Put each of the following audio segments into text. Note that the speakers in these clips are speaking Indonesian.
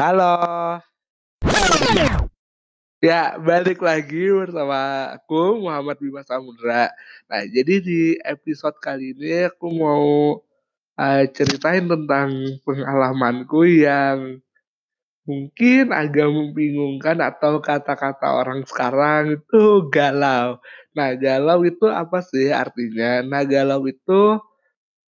Halo. Ya, balik lagi bersama aku Muhammad Bima Samudra. Nah, jadi di episode kali ini aku mau uh, ceritain tentang pengalamanku yang mungkin agak membingungkan atau kata-kata orang sekarang itu galau. Nah, galau itu apa sih artinya? Nah, galau itu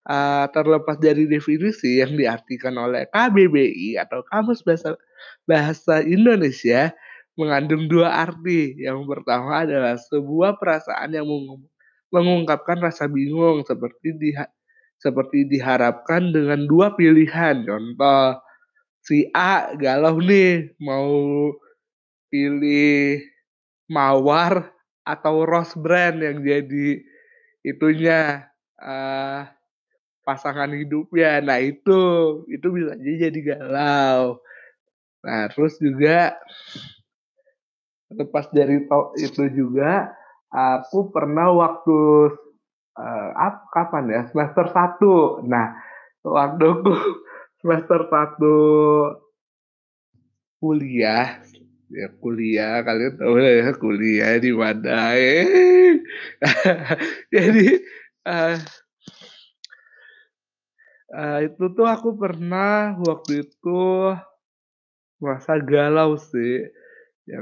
uh, terlepas dari definisi yang diartikan oleh KBBI atau Kamus Bahasa Bahasa Indonesia mengandung dua arti. Yang pertama adalah sebuah perasaan yang mengungkapkan rasa bingung seperti di seperti diharapkan dengan dua pilihan. Contoh, si A galau nih mau pilih mawar atau rose brand yang jadi itunya uh, pasangan hidupnya. Nah itu itu bisa jadi galau. Nah terus juga lepas dari itu juga aku pernah waktu uh, apa kapan ya semester satu. Nah waktu aku semester satu kuliah ya kuliah kalian tahu ya kuliah di mana eh jadi uh, uh, itu tuh aku pernah waktu itu merasa galau sih. Ya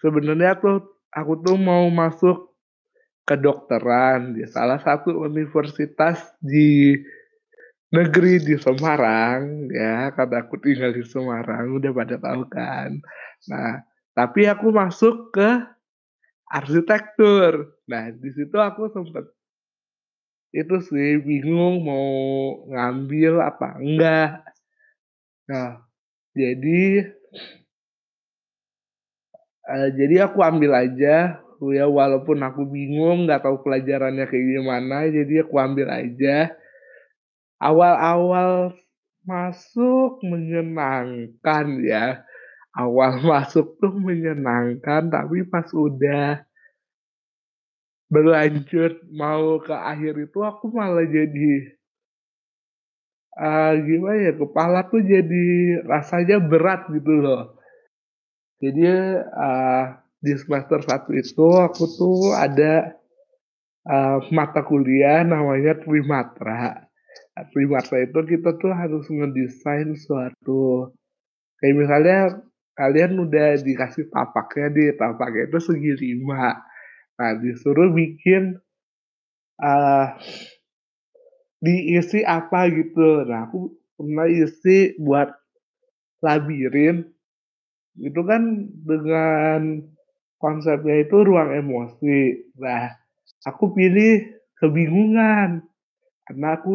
sebenarnya aku aku tuh mau masuk kedokteran di salah satu universitas di negeri di Semarang ya. Karena aku tinggal di Semarang udah pada tahu kan. Nah tapi aku masuk ke arsitektur. Nah di situ aku sempat itu sih bingung mau ngambil apa enggak. Nah jadi uh, jadi aku ambil aja ya walaupun aku bingung nggak tahu pelajarannya kayak gimana jadi aku ambil aja. Awal-awal masuk menyenangkan ya. Awal masuk tuh menyenangkan tapi pas udah berlanjut mau ke akhir itu aku malah jadi uh, gimana ya kepala tuh jadi rasanya berat gitu loh. Jadi uh, di semester satu itu aku tuh ada uh, mata kuliah namanya Trimatra. Trimatra itu kita tuh harus ngedesain suatu kayak misalnya kalian udah dikasih tapaknya di tapaknya itu segi lima Nah, disuruh bikin uh, diisi apa gitu. Nah, aku pernah isi buat labirin. Itu kan dengan konsepnya itu ruang emosi. Nah, aku pilih kebingungan. Karena aku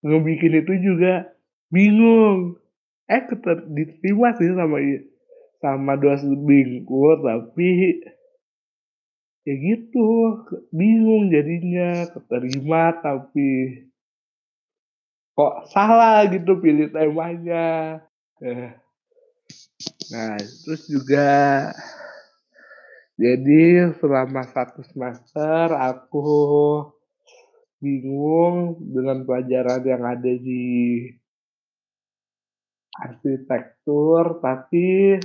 ngebikin itu juga bingung. Eh, diterima sih sama sama dosen bingku, tapi ya gitu bingung jadinya keterima tapi kok salah gitu pilih temanya eh. nah terus juga jadi selama satu semester aku bingung dengan pelajaran yang ada di arsitektur tapi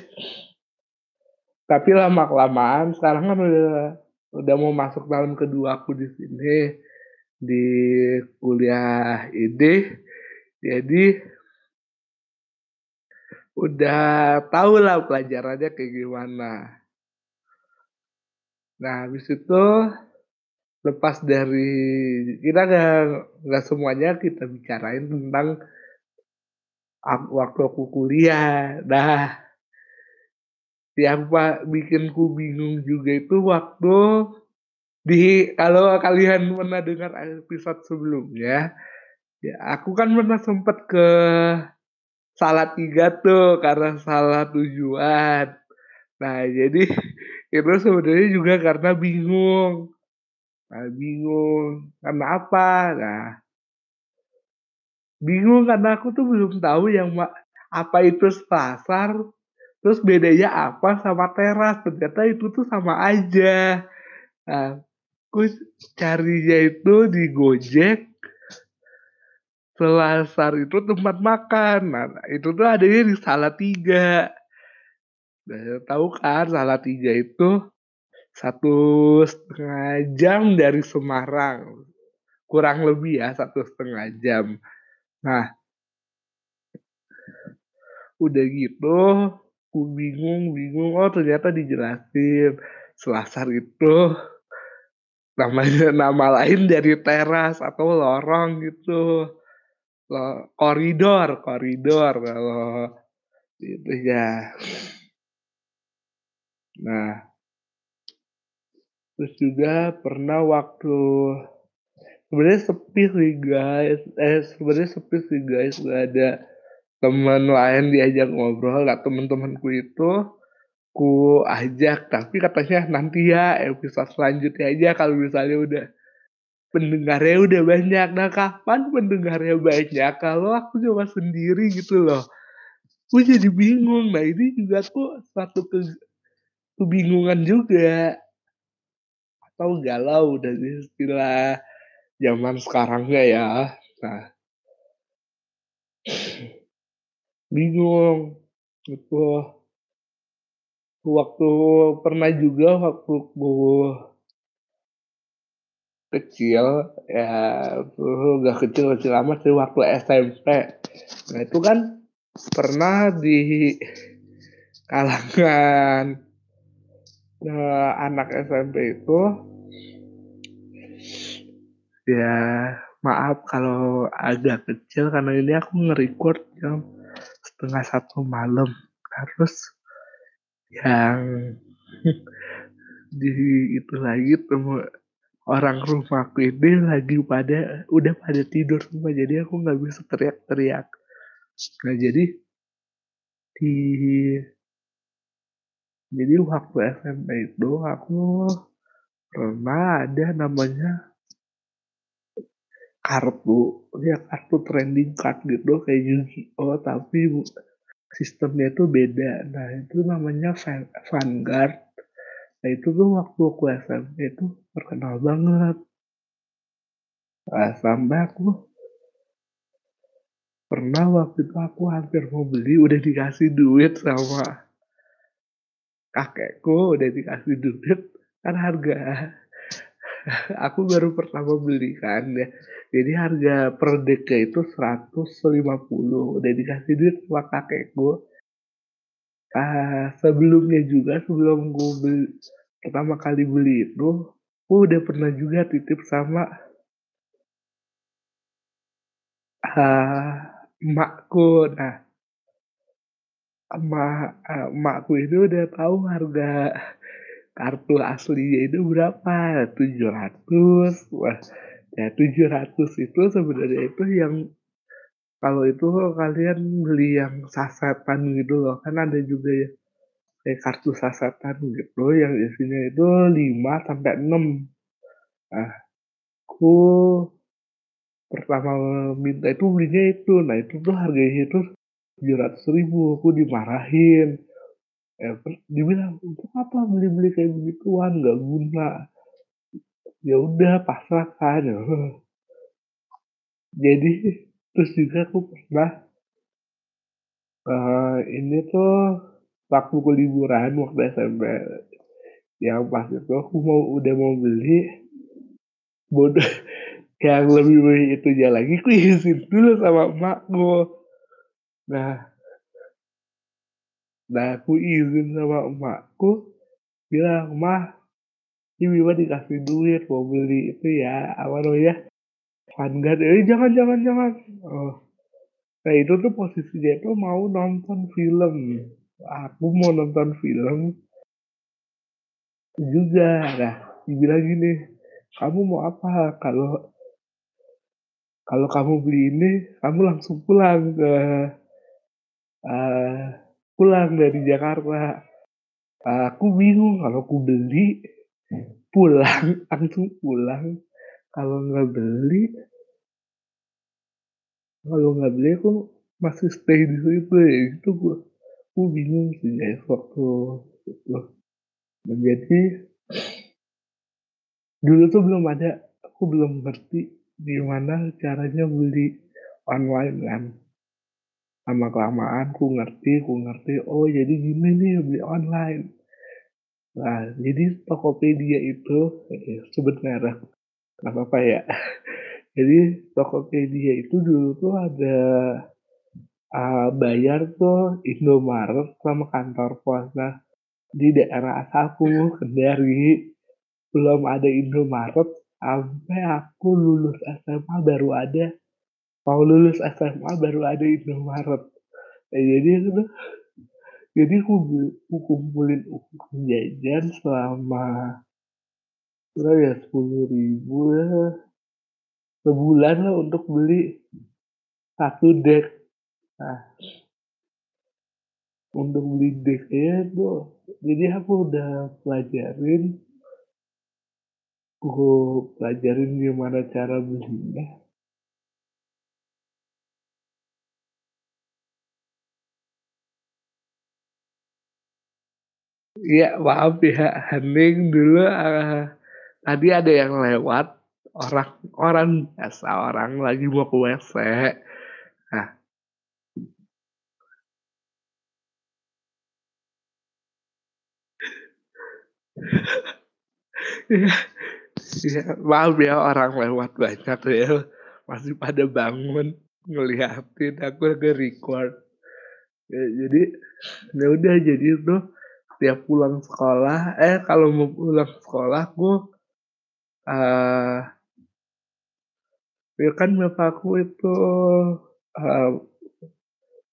tapi lama kelamaan sekarang kan udah udah mau masuk tahun kedua aku di sini di kuliah ini jadi udah tahu lah pelajarannya kayak gimana. Nah habis itu lepas dari kita nggak nggak semuanya kita bicarain tentang waktu aku kuliah. Nah yang bikin ku bingung juga itu waktu di kalau kalian pernah dengar episode sebelumnya, ya aku kan pernah sempet ke salah tiga tuh karena salah tujuan. Nah jadi itu sebenarnya juga karena bingung. Nah, bingung karena apa? Nah bingung karena aku tuh belum tahu yang apa itu pasar Terus bedanya apa sama teras? Ternyata itu tuh sama aja. Nah, aku carinya itu di Gojek. Selasar itu tempat makan. Nah, itu tuh adanya di Salatiga. Nah, tahu kan Salatiga itu satu setengah jam dari Semarang. Kurang lebih ya satu setengah jam. Nah, udah gitu, aku bingung, bingung. Oh ternyata dijelasin selasar itu namanya nama lain dari teras atau lorong gitu. Lo, koridor, koridor kalau itu ya. Nah, terus juga pernah waktu sebenarnya sepi sih guys, eh sebenarnya sepi sih guys, gak ada teman lain diajak ngobrol, gak teman-temanku itu ku ajak, tapi katanya nanti ya episode selanjutnya aja kalau misalnya udah pendengarnya udah banyak. Nah kapan pendengarnya banyak kalau aku cuma sendiri gitu loh. Gue jadi bingung. Nah ini juga tuh satu ke kebingungan juga. Atau galau dari istilah zaman sekarangnya ya. Nah bingung itu waktu pernah juga waktu gue kecil ya tuh gak kecil kecil amat sih waktu SMP nah itu kan pernah di kalangan nah, anak SMP itu ya maaf kalau agak kecil karena ini aku nge-record jam setengah satu malam. Terus yang di itu lagi temu orang rumahku ini lagi pada udah pada tidur semua. Jadi aku nggak bisa teriak-teriak. Nah jadi di jadi waktu SMP itu aku pernah ada namanya kartu ya kartu trending card gitu kayak Yu-Gi-Oh tapi sistemnya itu beda. Nah itu namanya Vanguard. Nah itu tuh waktu aku SMP itu terkenal banget. Nah, sampai aku pernah waktu itu aku hampir mau beli udah dikasih duit sama kakekku udah dikasih duit. Kan harga aku baru pertama beli kan ya. Jadi harga per deka itu 150. Udah dikasih duit sama kakekku. Uh, sebelumnya juga sebelum gue beli pertama kali beli itu, gue udah pernah juga titip sama uh, emakku. Nah, emak uh, emakku itu udah tahu harga kartu aslinya itu berapa? 700. Wah, ya 700 itu sebenarnya itu yang kalau itu kalian beli yang sasetan gitu loh. Kan ada juga ya kayak kartu sasetan gitu yang isinya itu 5 sampai 6. Nah, aku pertama minta itu belinya itu. Nah, itu tuh harganya itu 700 ribu. Aku dimarahin ya dibilang untuk apa beli-beli kayak begituan? Nggak guna. Ya udah pasrahkan jadi terus juga aku pernah uh, ini tuh waktu liburan waktu SMP yang pas itu aku mau udah mau beli bodoh yang lebih baik itu aja lagi aku izin dulu sama emakku. Nah Nah aku izin sama emakku, bilang, "Mah, ini Bima dikasih duit mau beli itu ya, apa namanya, Vanguard." Eh jangan jangan jangan. Oh. Nah itu tuh posisinya itu mau nonton film. Aku mau nonton film juga. Nah, dibilang gini, "Kamu mau apa? Kalau kalau kamu beli ini, kamu langsung pulang ke uh, pulang dari Jakarta. Aku bingung kalau aku beli pulang langsung pulang. Kalau nggak beli, kalau nggak beli aku masih stay di situ ya. Itu gue, aku bingung sih guys waktu itu. Menjadi dulu tuh belum ada, aku belum ngerti gimana caranya beli online kan. Lama kelamaan ku ngerti ku ngerti, oh jadi gini nih beli online. Nah, jadi Tokopedia itu eh, sebenarnya nggak apa-apa ya. Jadi Tokopedia itu dulu tuh ada uh, bayar tuh Indomaret sama kantor pos. Nah, di daerah asalku Kendari belum ada Indomaret sampai aku lulus SMA baru ada mau lulus SMA baru ada Indomaret. Nah, jadi itu jadi aku, aku kumpulin uang jajan selama berapa ya sepuluh ribu ya sebulan lah untuk beli satu deck. Nah untuk beli decknya tuh jadi aku udah pelajarin aku pelajarin gimana cara belinya Iya, maaf ya, hening dulu uh, tadi ada yang lewat orang orang biasa orang lagi mau ke WC. Nah. Iya, iya, maaf ya orang lewat banyak ya, masih pada bangun ngeliatin aku lagi record. Ya, jadi ya udah jadi itu tiap pulang sekolah eh kalau mau pulang sekolah aku uh, ya kan bapakku itu uh,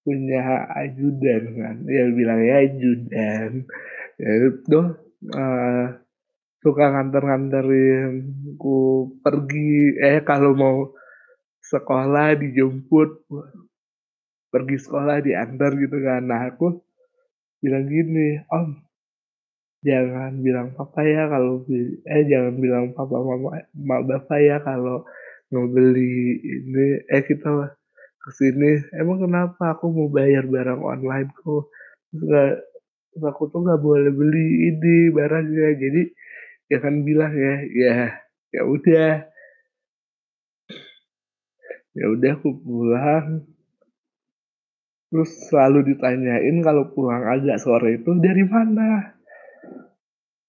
punya ajudan kan ya bilangnya ajudan. Ya itu uh, suka nganter-nganterin ku pergi eh kalau mau sekolah dijemput pergi sekolah diantar gitu kan. Nah aku bilang gini om jangan bilang papa ya kalau eh jangan bilang papa mama mak bapak ya kalau mau beli ini. Eh kita ke sini emang kenapa aku mau bayar barang online kok? Nggak aku tuh nggak boleh beli ini barangnya. Jadi jangan bilang ya ya ya udah. Ya udah aku pulang terus selalu ditanyain kalau pulang agak sore itu dari mana?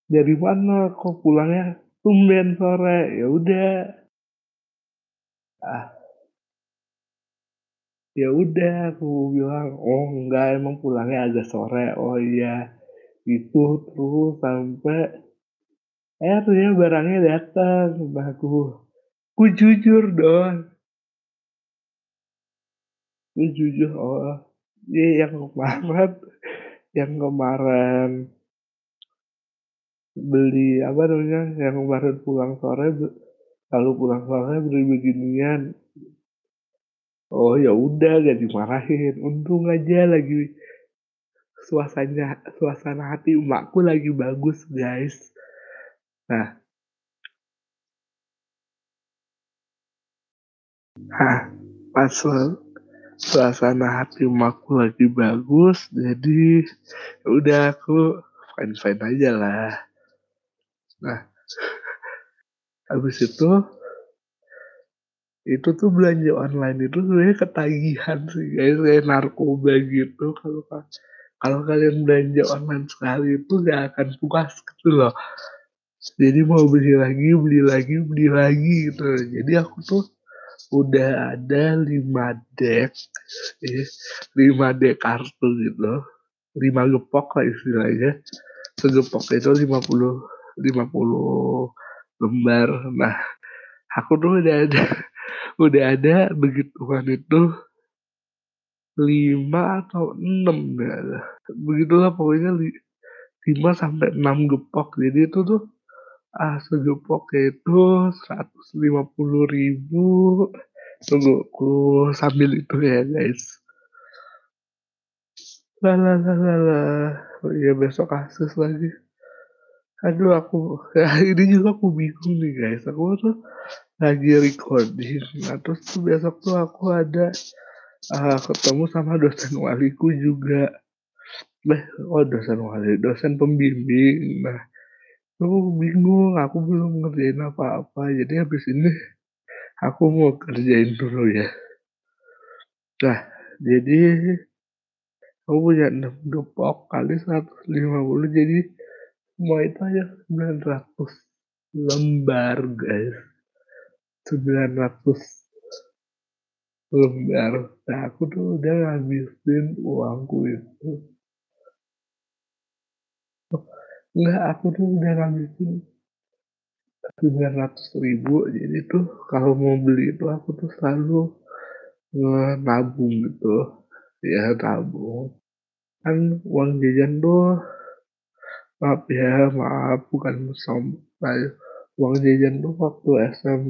Dari mana? Kok pulangnya tumben sore? Ya udah. Ah. Ya udah aku bilang oh enggak emang pulangnya agak sore. Oh iya. Itu terus sampai eh ternyata barangnya datang. Aku aku jujur dong aku jujur oh yang kemarin yang kemarin beli apa namanya yang kemarin pulang sore kalau pulang sore beli beginian. Oh ya udah gak dimarahin. Untung aja lagi suasana suasana hati emakku lagi bagus guys. Nah. Nah pas suasana hati emakku lagi bagus jadi udah aku fine fine aja lah. Nah habis itu itu tuh belanja online itu sebenarnya ketagihan sih guys kayak narkoba gitu. Kalau kalau kalian belanja online sekali itu gak akan puas gitu loh. Jadi mau beli lagi beli lagi beli lagi gitu. Jadi aku tuh udah ada lima deck ya, lima deck kartu gitu. Lima gepok lah istilahnya. Segepok itu lima puluh lima puluh lembar. Nah aku tuh udah ada udah ada begituan itu lima atau enam ya begitulah pokoknya lima sampai enam gepok. Jadi itu tuh ah segepok itu puluh ribu. Tunggu ku sambil itu ya guys. Lah oh iya besok kasus lagi. Aduh aku ya, ini juga aku bingung nih guys. Aku tuh lagi recording. Nah terus tuh besok tuh aku ada uh, ketemu sama dosen waliku juga. Eh oh dosen wali dosen pembimbing. Nah aku bingung aku belum ngerjain apa-apa. Jadi habis ini aku mau kerjain dulu ya. Nah, jadi aku punya 6 gepok kali 150 jadi semua itu aja 900 lembar guys. 900 lembar. Nah aku tuh udah ngabisin uangku itu enggak aku tuh udah ngabisin 900 ribu jadi tuh kalau mau beli itu aku tuh selalu nabung gitu. Ya tabung kan uang jajan tuh maaf ya maaf bukan sombong uang jajan tuh waktu SM,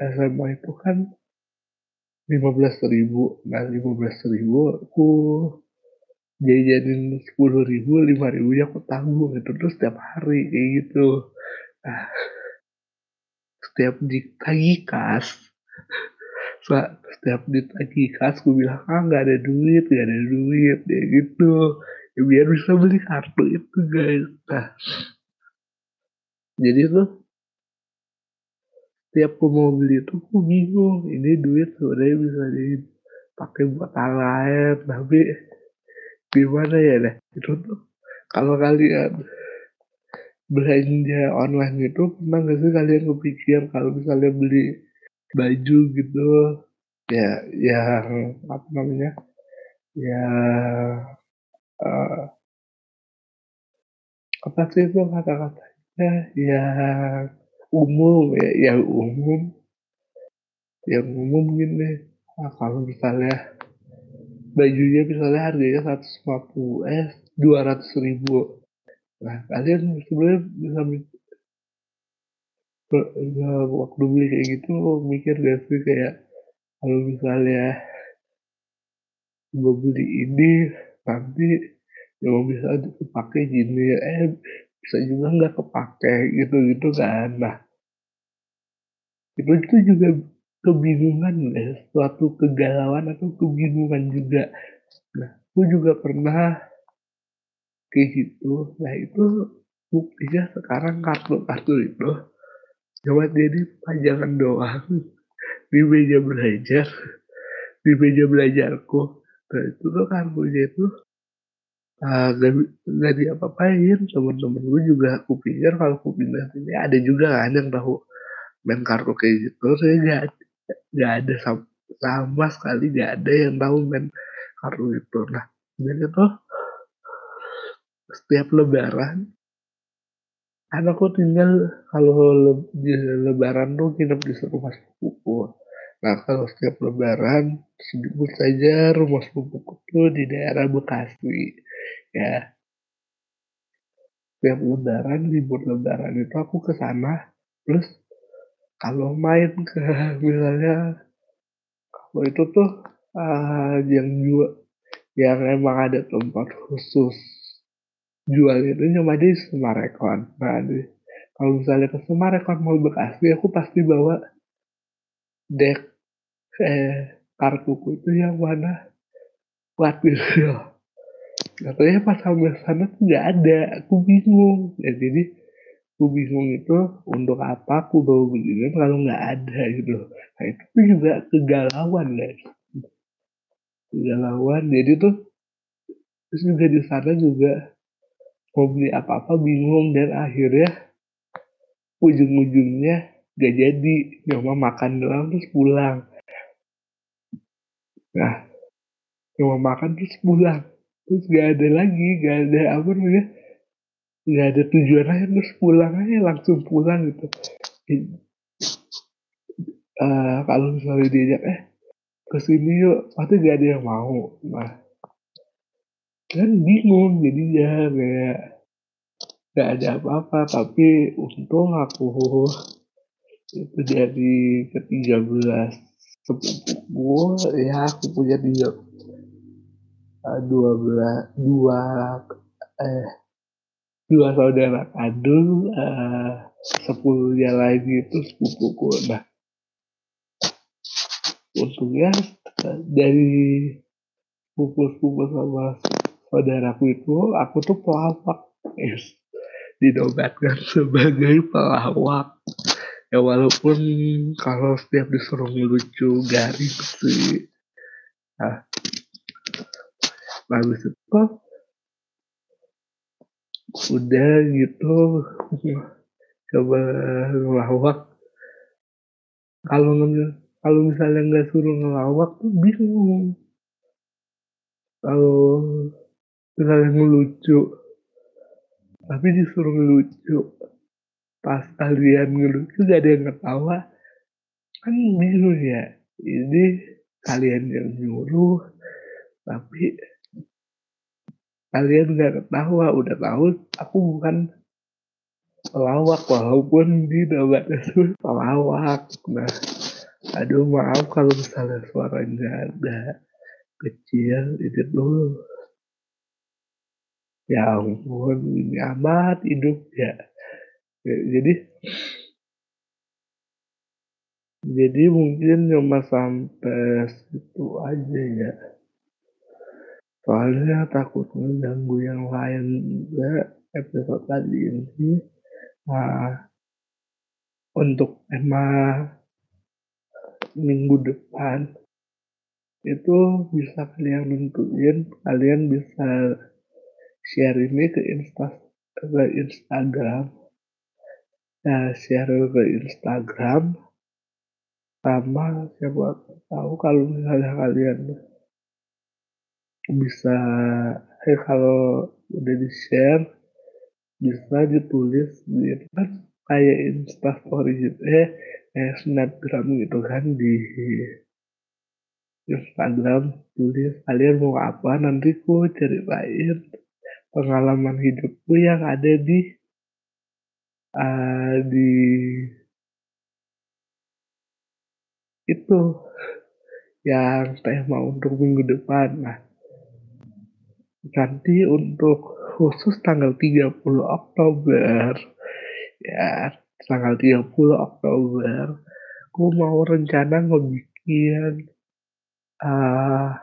SMA itu kan lima belas ribu. Nah lima belas ribu aku jajanin sepuluh ribu lima ribu ya aku tanggung itu terus setiap hari kayak gitu. Nah, setiap ditagi kas setiap ditagi kas aku bilang ah nggak ada duit nggak ada duit ya gitu. Ya biar bisa beli kartu itu guys. Nah jadi tuh tiap aku mau beli itu aku bingung ini duit sebenarnya bisa dipakai buat hal lain tapi gimana ya deh? Itu tuh kalau kalian belanja online itu pernah nggak sih kalian kepikir kalau misalnya beli baju gitu? Ya yang apa namanya? Ya uh, apa sih itu kata-katanya? Yang umum ya yang umum. Yang umum gini. Nah, kalau misalnya bajunya misalnya harganya 150 eh 200 ribu. Nah kalian sebenarnya bisa waktu beli kayak gitu mikir gak sih kayak kalau misalnya gue beli ini nanti ya bisa dipakai gini eh bisa juga nggak kepake gitu gitu kan. Nah itu itu juga kebingungan ya suatu kegalauan atau kebingungan juga. Nah aku juga pernah kayak gitu. Nah itu buktinya sekarang kartu-kartu itu cuma jadi pajangan doang di meja belajar di meja belajarku. Nah itu tuh kartunya itu uh, gak, gak diapa-apain. Temen-temen gue juga aku pikir kalau aku pindah sini ada juga kan yang tahu main kartu kayak gitu. Saya gak nggak ada sama, sama sekali nggak ada yang tahu main kartu itu. Nah dan itu setiap lebaran aku tinggal kalau di lebaran tuh nginep di rumah sepupu. Nah kalau setiap lebaran sebut saja rumah sepupuku tuh di daerah Bekasi ya. Setiap lebaran libur lebaran itu aku ke sana terus kalau main ke misalnya kalau itu tuh uh, yang jual yang emang ada tempat khusus jual itu cuma di Semarekon. Nah, di, kalau misalnya ke Semarekon mau Bekasi, aku pasti bawa dek eh, kartuku itu yang mana plat gitu. Katanya pas sampai sana tuh nggak ada, aku bingung. Ya, jadi aku bingung itu untuk apa aku bawa begini kalau nggak ada gitu nah itu juga kegalauan guys. Kegalauan. Jadi tuh terus juga di sana juga mau beli apa-apa bingung dan akhirnya ujung-ujungnya gak jadi. Cuma makan doang terus pulang. Nah cuma makan terus pulang. Terus gak ada lagi gak ada apa namanya nggak ada tujuan aja terus pulang aja langsung pulang gitu. Uh, kalau misalnya diajak eh ke sini yuk. Pasti gak ada yang mau. Nah. Kan bingung jadi ya kayak gak ada apa-apa tapi untung aku itu dari ke belas sepupuku ya aku punya tiga eh, dua belas dua eh dua saudara. Kandung uh, sepuluhnya lagi itu sepupuku nah. Untungnya dari sepupu-sepupu sama saudaraku itu aku tuh pelawak. Yes. dinobatkan sebagai pelawak. Ya walaupun kalau setiap disuruh ngelucu garing sih. Nah, habis itu udah gitu. Coba ngelawak. Kalau kalau misalnya nggak suruh ngelawak tuh bingung. Kalau misalnya ngelucu. Tapi disuruh ngelucu. Pas kalian ngelucu gak ada yang ketawa kan bingung ya. Ini kalian yang nyuruh tapi kalian gak ketawa udah tahu aku bukan pelawak walaupun di namanya tuh pelawak. Nah aduh maaf kalau misalnya suaranya ada kecil itu dulu. Ya ampun ini amat hidup ya. Jadi jadi mungkin cuma sampai situ aja ya soalnya takut mengganggu yang lain juga episode tadi ini. Nah untuk tema minggu depan itu bisa kalian nentuin kalian bisa share ini ke insta ke Instagram. Nah share ke Instagram sama siapa tahu kalau misalnya kalian bisa eh kalau udah di share bisa ditulis di kan kayak instastory gitu eh kayak snapgram gitu kan di Instagram tulis kalian mau apa nanti ku ceritain pengalaman hidupku yang ada di uh, di itu yang tema untuk minggu depan. Nah nanti untuk khusus tanggal 30 Oktober ya tanggal 30 Oktober aku mau rencana ngebikin uh,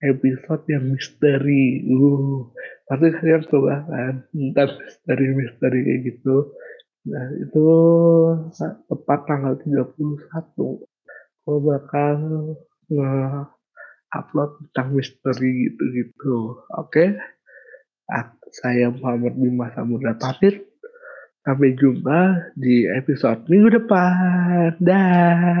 episode yang misteri. Uh, pasti kalian coba kan tentang misteri-misteri kayak gitu. Nah, itu tepat tanggal 31. Aku bakal nge-upload tentang misteri gitu-gitu. Oke? Okay? Saya Muhammad Bima Samudra pamit. Sampai jumpa di episode minggu depan. Dah.